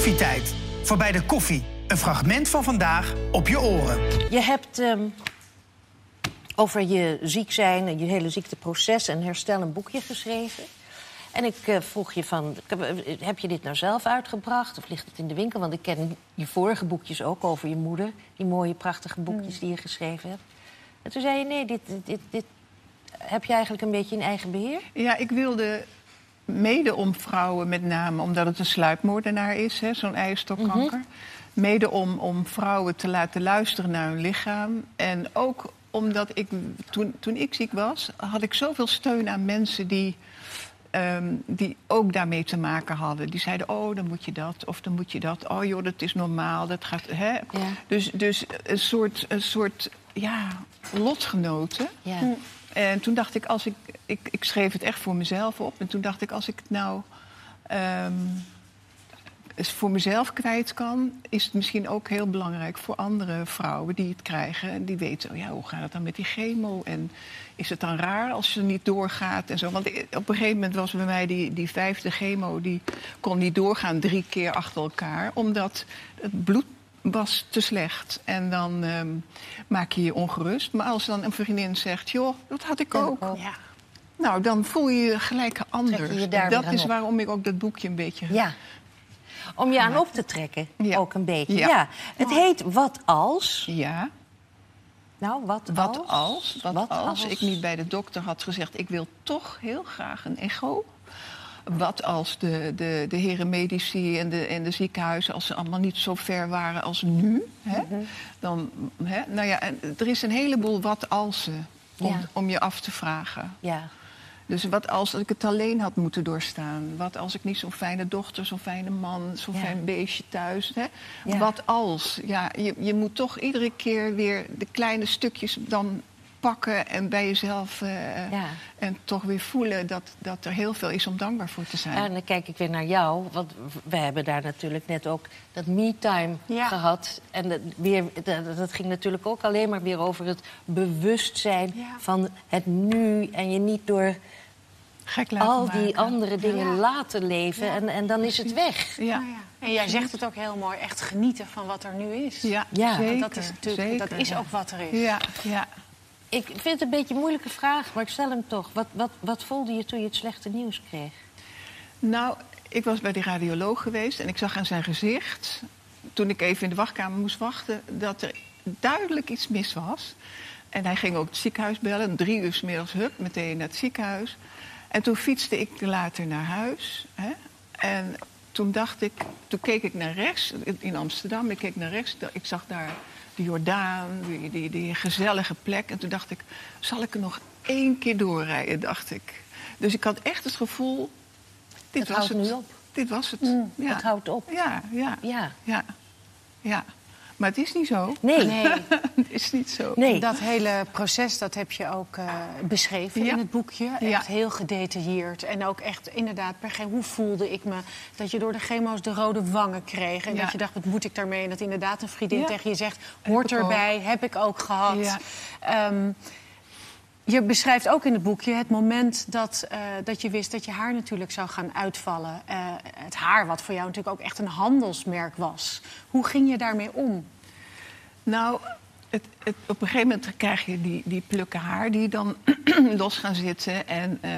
Koffietijd. Voorbij de koffie. Een fragment van vandaag op je oren. Je hebt ehm, over je ziek zijn en je hele ziekteproces en herstel een boekje geschreven. En ik eh, vroeg je van, eh, heb je dit nou zelf uitgebracht of ligt het in de winkel? Want ik ken je vorige boekjes ook over je moeder. Die mooie, prachtige boekjes die je geschreven hebt. En toen zei je, nee, dit, dit, dit heb je eigenlijk een beetje in eigen beheer? Ja, ik wilde mede om vrouwen met name, omdat het een sluipmoordenaar is, hè, zo'n eierstokkanker. Mede om, om vrouwen te laten luisteren naar hun lichaam. En ook omdat ik, toen, toen ik ziek was, had ik zoveel steun aan mensen die, ehm, die ook daarmee te maken hadden. Die zeiden, oh, dan moet je dat, of dan moet je dat. Oh joh, dat is normaal, dat gaat... Hè? Dus, dus een soort, een soort ja, lotgenoten. Ja. En toen dacht ik, als ik, ik, ik schreef het echt voor mezelf op. En toen dacht ik, als ik het nou ehm, voor mezelf kwijt kan, is het misschien ook heel belangrijk voor andere vrouwen die het krijgen. En die weten, oh ja, hoe gaat het dan met die chemo? En is het dan raar als je niet doorgaat en zo? Want op een gegeven moment was bij mij die, die vijfde chemo, die kon niet doorgaan drie keer achter elkaar, omdat het bloed was te slecht. En dan ehm, maak je je ongerust. Maar als dan een vriendin zegt, joh, dat had ik ook. Ja. Nou, dan voel je je gelijk anders. Je je dat is op. waarom ik ook dat boekje een beetje... ja. Om je aan op te trekken, Ja. ook een beetje. Ja. Ja. Het heet Wat als? Ja, Nou, wat, wat als, wat, Wat als, als? ik niet bij de dokter had gezegd... ik wil toch heel graag een echo. Wat als de, de, de heren medici en de, en de ziekenhuizen... als ze allemaal niet zo ver waren als nu. Hè? Mhm. Dan, hè? Nou ja, en er is een heleboel wat als om, Ja. om je af te vragen. Ja. Dus wat als ik het alleen had moeten doorstaan? Wat als ik niet zo'n fijne dochter, zo'n fijne man, zo'n Ja. fijn beestje thuis? Hè? Ja. Wat als? Ja, je, je moet toch iedere keer weer de kleine stukjes dan pakken en bij jezelf eh, Ja. en toch weer voelen dat, dat er heel veel is om dankbaar voor te zijn. En dan kijk ik weer naar jou, want we hebben daar natuurlijk net ook dat me-time Ja. gehad. En dat, weer, dat, dat ging natuurlijk ook alleen maar weer over het bewustzijn Ja. van het nu. En je niet door Gek laten al die maken. andere dingen Ja. laten leven. Ja, En, en dan is het weg. Ja. En jij zegt het ook heel mooi, echt genieten van wat er nu is. ja, Ja. zeker. Dat is natuurlijk, dat is ook wat er is. Ja, ja. Ik vind het een beetje een moeilijke vraag, maar ik stel hem toch. Wat, wat, wat voelde je toen je het slechte nieuws kreeg? Nou, ik was bij die radioloog geweest en ik zag aan zijn gezicht, toen ik even in de wachtkamer moest wachten, dat er duidelijk iets mis was. En hij ging ook het ziekenhuis bellen, drie uur 's middags, hup, meteen naar het ziekenhuis. En toen fietste ik later naar huis. Hè? En toen dacht ik, toen keek ik naar rechts, in Amsterdam, ik keek naar rechts, ik zag daar de Jordaan, die, die, die gezellige plek. En toen dacht ik, zal ik er nog één keer doorrijden, dacht ik. Dus ik had echt het gevoel, dit Het was houdt het. nu op. Dit was het. ja. Het houdt op. Ja, ja, Ja. ja, ja. Maar het is niet zo. Nee. Nee, het is niet zo. Nee. dat hele proces dat heb je ook eh, beschreven Ja. in het boekje. Echt Ja. heel gedetailleerd. En ook echt inderdaad per ge- hoe voelde ik me. Dat je door de chemo's de rode wangen kreeg. En Ja. dat je dacht, wat moet ik daarmee? En dat inderdaad een vriendin Ja. tegen je zegt, hoort ook. erbij, heb ik ook gehad. Ja. Je beschrijft ook in het boekje het moment dat, eh, dat je wist dat je haar natuurlijk zou gaan uitvallen. Eh, het haar, wat voor jou natuurlijk ook echt een handelsmerk was. Hoe ging je daarmee om? Nou, het, het, op een gegeven moment krijg je die, die plukken haar die dan los gaan zitten. En eh,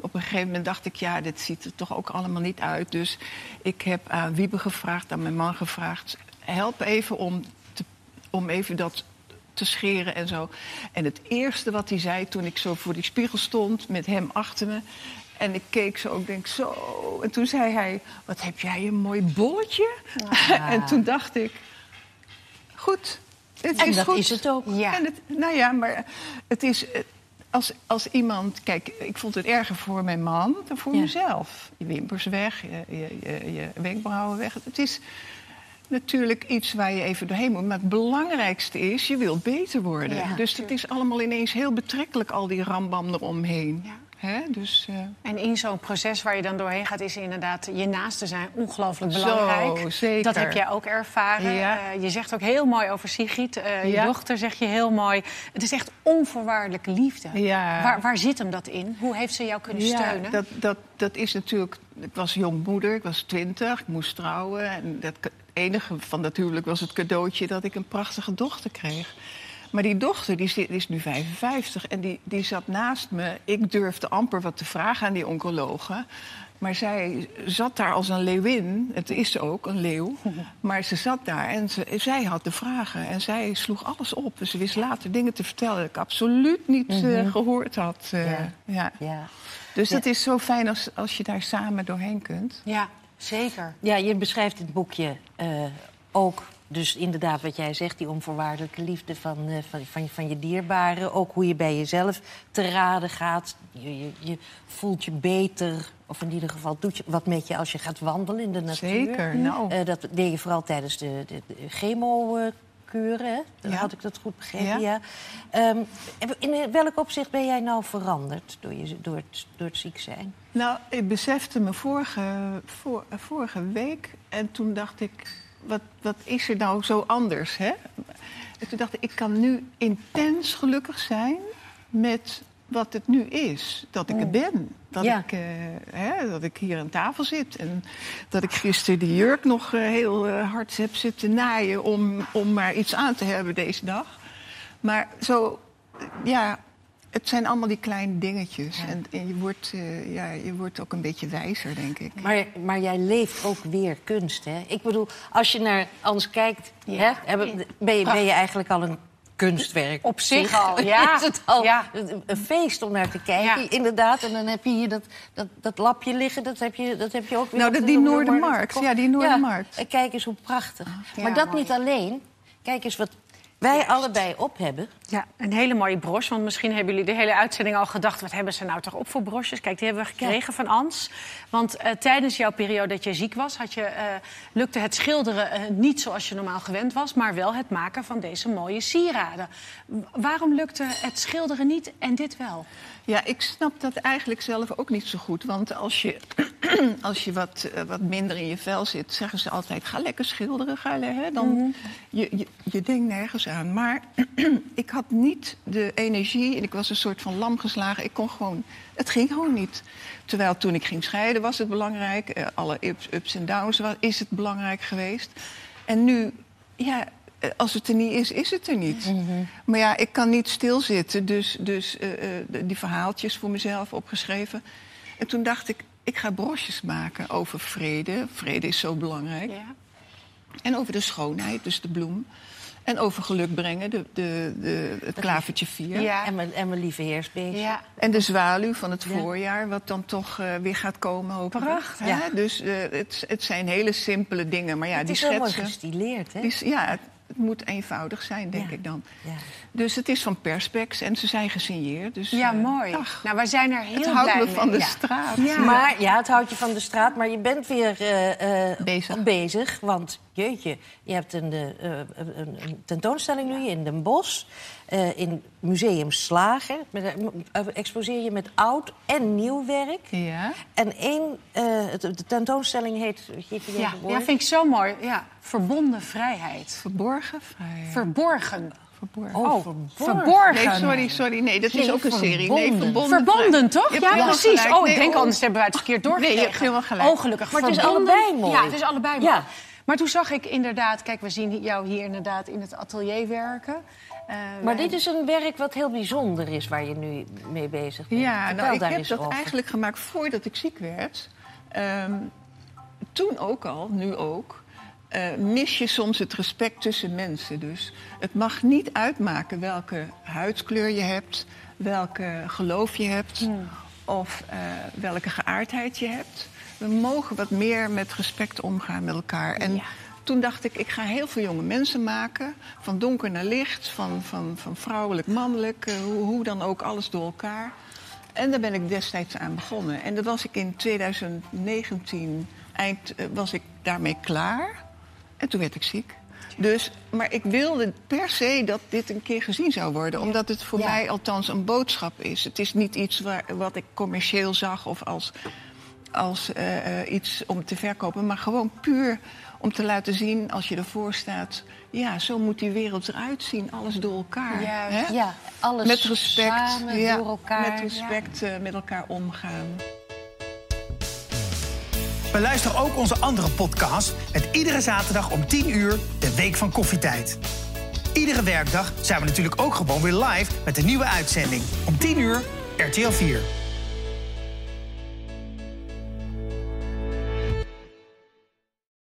op een gegeven moment dacht ik, ja, dit ziet er toch ook allemaal niet uit. Dus ik heb aan Wiebe gevraagd, aan mijn man gevraagd... help even om, om even dat te scheren en zo. En het eerste wat hij zei toen ik zo voor die spiegel stond... met hem achter me... En ik keek zo, ik denk zo. En toen zei hij, wat heb jij een mooi bolletje? en toen dacht ik, goed, het En is dat goed. is het ook. Ja. En het, nou ja, maar het is... eh, Als, als iemand... Kijk, ik vond het erger voor mijn man dan voor Ja. mezelf. Je wimpers weg, je, je, je, je wenkbrauwen weg. Het is natuurlijk iets waar je even doorheen moet. Maar het belangrijkste is, je wilt beter worden. Ja, dus het is allemaal ineens heel betrekkelijk, al die rambam eromheen. Ja. Hè? Dus, uh... En in zo'n proces waar je dan doorheen gaat, is inderdaad je naasten zijn ongelooflijk belangrijk. Zo, zeker. Dat heb jij ook ervaren. Ja. Uh, je zegt ook heel mooi over Sigrid, uh, je Ja. dochter, zeg je heel mooi. Het is echt onvoorwaardelijke liefde. Ja. Waar, waar zit hem dat in? Hoe heeft ze jou kunnen steunen? dat, dat, dat is natuurlijk. Ik was jongmoeder, ik was twintig, ik moest trouwen. En dat, enige van dat huwelijk was het cadeautje dat ik een prachtige dochter kreeg. Maar die dochter die, is nu 55 en die, die zat naast me. Ik durfde amper wat te vragen aan die oncologen. Maar zij zat daar als een leeuwin. Het is ze ook, een leeuw. Maar ze zat daar en ze, zij had de vragen. En zij sloeg alles op. Ze wist later dingen te vertellen die ik absoluut niet eh, gehoord had. eh, Ja. ja. Ja. Dus het is zo fijn als, als je daar samen doorheen kunt. Ja, zeker. Ja, je beschrijft in het boekje eh, ook, dus inderdaad wat jij zegt, die onvoorwaardelijke liefde van, eh, van, van, van je dierbaren. Ook hoe je bij jezelf te raden gaat. Je, je, je voelt je beter, of in ieder geval doet je wat met je als je gaat wandelen in de natuur. Zeker, nou. Eh, dat deed je vooral tijdens de, de, de chemokuren, hè? Dan Ja. had ik dat goed begrepen, Ja. ja. Ehm, in welk opzicht ben jij nou veranderd door, je, door, het, door het ziek zijn? Nou, ik besefte me vorige, vorige week en toen dacht ik, wat, wat is er nou zo anders? Hè? En toen dacht ik, ik kan nu intens gelukkig zijn met wat het nu is. Dat ik er ben. Dat, Ja. ik, eh, hè, dat ik hier aan tafel zit. En dat ik gisteren die jurk nog eh, heel eh, hard heb zitten naaien... Om, om maar iets aan te hebben deze dag. Maar zo, ja, het zijn allemaal die kleine dingetjes. En, en je, wordt, eh, ja, je wordt ook een beetje wijzer, denk ik. Maar, maar jij leeft ook weer kunst, hè? Ik bedoel, als je naar ons kijkt, Ja. hè, ben, je, ben je eigenlijk al een kunstwerk. Op zich al, ja. Is het al Ja. een- feest om naar te kijken, Ja. inderdaad. En dan heb je hier dat, dat, dat lapje liggen, dat heb je, dat heb je ook weer... Nou, dat- die Noordermarkt. Ja, die Noordermarkt. en kijk eens hoe prachtig. Ja, maar dat mooi. niet alleen. Kijk eens wat wij allebei op hebben. Ja, een hele mooie broche. Want misschien hebben jullie de hele uitzending al gedacht... wat hebben ze nou toch op voor broches? Kijk, die hebben we gekregen van Ans. Want eh, tijdens jouw periode dat je ziek was... Had je, eh, lukte het schilderen eh, niet zoals je normaal gewend was... maar wel het maken van deze mooie sieraden. W- Waarom lukte het schilderen niet en dit wel? Ja, ik snap dat eigenlijk zelf ook niet zo goed. Want als je, als je wat, wat minder in je vel zit, zeggen ze altijd: ga lekker schilderen. Ga, hè, dan, je, je, je denkt nergens aan. Maar ik had niet de energie en ik was een soort van lam geslagen. Ik kon gewoon, het ging gewoon niet. Terwijl toen ik ging scheiden was het belangrijk. Eh, alle ups, ups en downs wa- is het belangrijk geweest. En nu, ja, eh, als het er niet is, is het er niet. Maar ja, ik kan niet stilzitten. Dus, dus eh, die verhaaltjes voor mezelf opgeschreven. En toen dacht ik, ik ga broches maken over vrede. Vrede is zo belangrijk. Ja. En over de schoonheid, dus de bloem. En over geluk brengen, de, de, de, het klavertje vier. Ja. En mijn, en mijn lieve heersbeestje. Ja. En de zwaluw van het Ja. voorjaar, wat dan toch eh, weer gaat komen hopelijk. Prachtig. Hè? Ja. Dus eh, het, het zijn hele simpele dingen. Maar ja, het die is heel mooi schetsen... gestileerd, hè? die ja, het, moet eenvoudig zijn, denk Ja. ik dan. Ja. Dus het is van Perspex en ze zijn gesigneerd. Dus, Ja, eh, mooi. ach, Nou, wij zijn er heel het houdt me van de Ja. straat. Ja. Maar ja, het houdt je van de straat, maar je bent weer eh, eh, Bezig. bezig. Want jeetje, je hebt een, een, tentoonstelling nu in Den Bosch. in Museum Slager. Met, exposeer je met oud en nieuw werk. Ja. En één, de tentoonstelling heet... Je Ja, ja, vind ik zo mooi. Ja. Verbonden vrijheid. Verborgen vrij. Verborgen. verborgen. Oh, verborgen. Nee, sorry, sorry. Nee, dat is ook een serie. Nee, verbonden. verbonden. Toch? Ja, precies. gelijk. Oh, ik Nee, denk oh. anders hebben we het verkeerd doorgekregen. Nee, je hebt helemaal gelijk. Oh, gelukkig. Maar het is allebei mooi. Ja, het is allebei mooi. Ja. Maar toen zag ik inderdaad... Kijk, we zien jou hier inderdaad in het atelier werken. Eh, Maar dit is een werk wat heel bijzonder is, waar je nu mee bezig bent. Ja, Vertel nou, ik daar heb dat over. eigenlijk gemaakt voordat ik ziek werd. Ehm, toen ook al, nu ook. Eh, mis je soms het respect tussen mensen. Dus het mag niet uitmaken welke huidskleur je hebt, welke geloof je hebt Hmm. of eh, welke geaardheid je hebt. We mogen wat meer met respect omgaan met elkaar. En Ja. toen dacht ik, ik ga heel veel jonge mensen maken. Van donker naar licht, van, van, van vrouwelijk, mannelijk, eh, hoe, hoe dan ook, alles door elkaar. En daar ben ik destijds aan begonnen. En dat was ik in 2019, eind, was ik daarmee klaar. En toen werd ik ziek. Dus, maar ik wilde per se dat dit een keer gezien zou worden. Omdat het voor Ja. mij althans een boodschap is. Het is niet iets waar, wat ik commercieel zag of als, als eh, eh, iets om te verkopen. Maar gewoon puur om te laten zien als je ervoor staat. Ja, zo moet die wereld eruit zien. Alles door elkaar. Juist. hè? Ja, alles Met respect. samen, ja, door elkaar. Met respect eh, met elkaar omgaan. Beluister ook onze andere podcast met iedere zaterdag om 10 uur de Week van Koffietijd. Iedere werkdag zijn we natuurlijk ook gewoon weer live met een nieuwe uitzending. Om 10 uur RTL 4.